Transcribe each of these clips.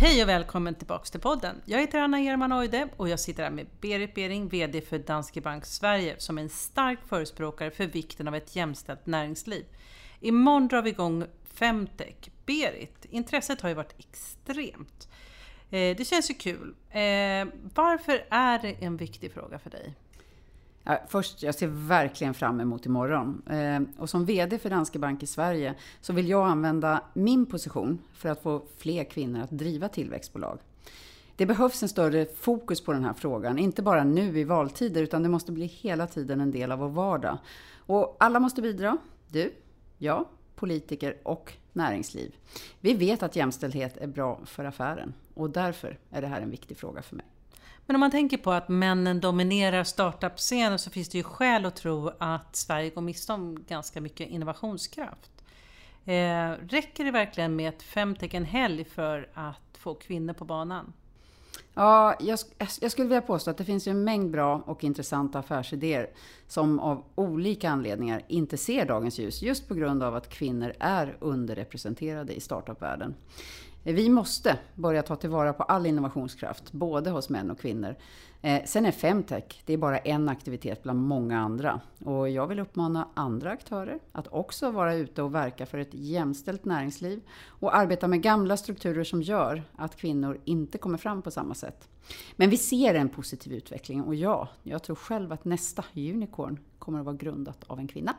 Hej och välkommen tillbaks till podden. Jag heter Anna Erman Oide och jag sitter här med Berit Bering, VD för Danske Bank Sverige, som är en stark förespråkare för vikten av ett jämställt näringsliv. Imorgon drar vi igång Femtech. Berit, intresset har ju varit extremt. Eh, det känns ju kul. Eh, varför är det en viktig fråga för dig? Ja, först, jag ser verkligen fram emot imorgon. Eh, och som VD för Danske Bank i Sverige så vill jag använda min position för att få fler kvinnor att driva tillväxtbolag. Det behövs en större fokus på den här frågan, inte bara nu i valtider utan det måste bli hela tiden en del av vår vardag. Och alla måste bidra. Du, jag, politiker och näringsliv. Vi vet att jämställdhet är bra för affären och därför är det här en viktig fråga för mig. Men om man tänker på att männen dominerar startup-scenen så finns det ju skäl att tro att Sverige går miste om ganska mycket innovationskraft. Eh, räcker det verkligen med ett femtecken helg för att få kvinnor på banan? Ja, jag, jag, skulle vilja påstå att det finns en mängd bra och intressanta affärsidéer som av olika anledningar inte ser dagens ljus just på grund av att kvinnor är underrepresenterade i startupvärlden. Eh, vi måste börja ta tillvara på all innovationskraft, både hos män och kvinnor. Eh, sen är Femtech, det är bara en aktivitet bland många andra. Och jag vill uppmana andra aktörer att också vara ute och verka för ett jämställt näringsliv och arbeta med gamla strukturer som gör att kvinnor inte kommer fram på samma sätt. Men vi ser en positiv utveckling och ja, jag tror själv att nästa unicorn kommer att vara grundat av en kvinna.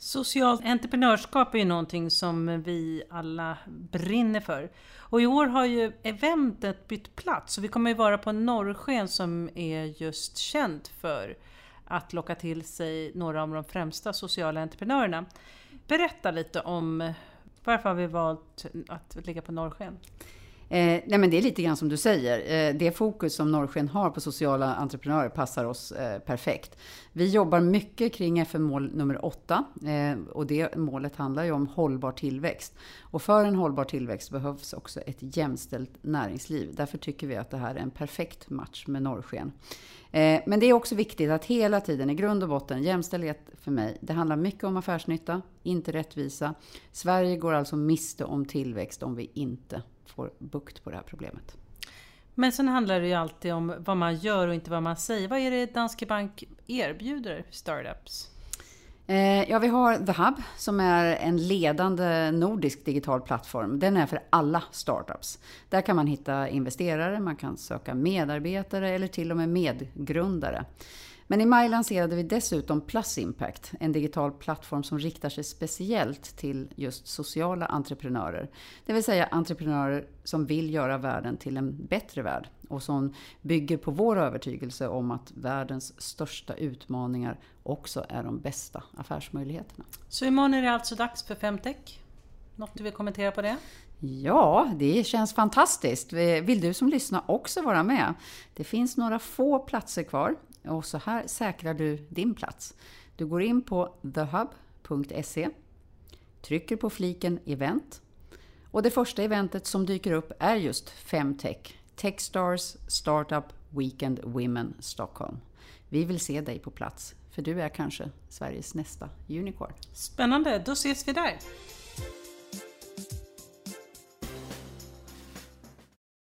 Socialt entreprenörskap är ju någonting som vi alla brinner för. Och i år har ju eventet bytt plats och vi kommer ju vara på Norrsken som är just känt för att locka till sig några av de främsta sociala entreprenörerna. Berätta lite om varför har vi valt att ligga på Norrsken? Eh, nej men det är lite grann som du säger. Eh, det fokus som Norrsken har på sociala entreprenörer passar oss eh, perfekt. Vi jobbar mycket kring FN-mål nummer 8 eh, och det målet handlar ju om hållbar tillväxt. Och för en hållbar tillväxt behövs också ett jämställt näringsliv. Därför tycker vi att det här är en perfekt match med Norrsken. Eh, men det är också viktigt att hela tiden, i grund och botten, jämställdhet för mig, det handlar mycket om affärsnytta, inte rättvisa. Sverige går alltså miste om tillväxt om vi inte får bukt på det här problemet. Men sen handlar det ju alltid om vad man gör och inte vad man säger. Vad är det Danske Bank erbjuder startups? Eh, ja, vi har The Hub som är en ledande nordisk digital plattform. Den är för alla startups. Där kan man hitta investerare, man kan söka medarbetare eller till och med medgrundare. Men i maj lanserade vi dessutom Plus Impact, en digital plattform som riktar sig speciellt till just sociala entreprenörer. Det vill säga entreprenörer som vill göra världen till en bättre värld och som bygger på vår övertygelse om att världens största utmaningar också är de bästa affärsmöjligheterna. Så imorgon är det alltså dags för Femtech? Något du vill kommentera på det? Ja, det känns fantastiskt. Vill du som lyssnar också vara med? Det finns några få platser kvar och så här säkrar du din plats. Du går in på thehub.se, trycker på fliken event och det första eventet som dyker upp är just Femtech, Techstars Startup Weekend Women Stockholm. Vi vill se dig på plats, för du är kanske Sveriges nästa unicorn. Spännande, då ses vi där!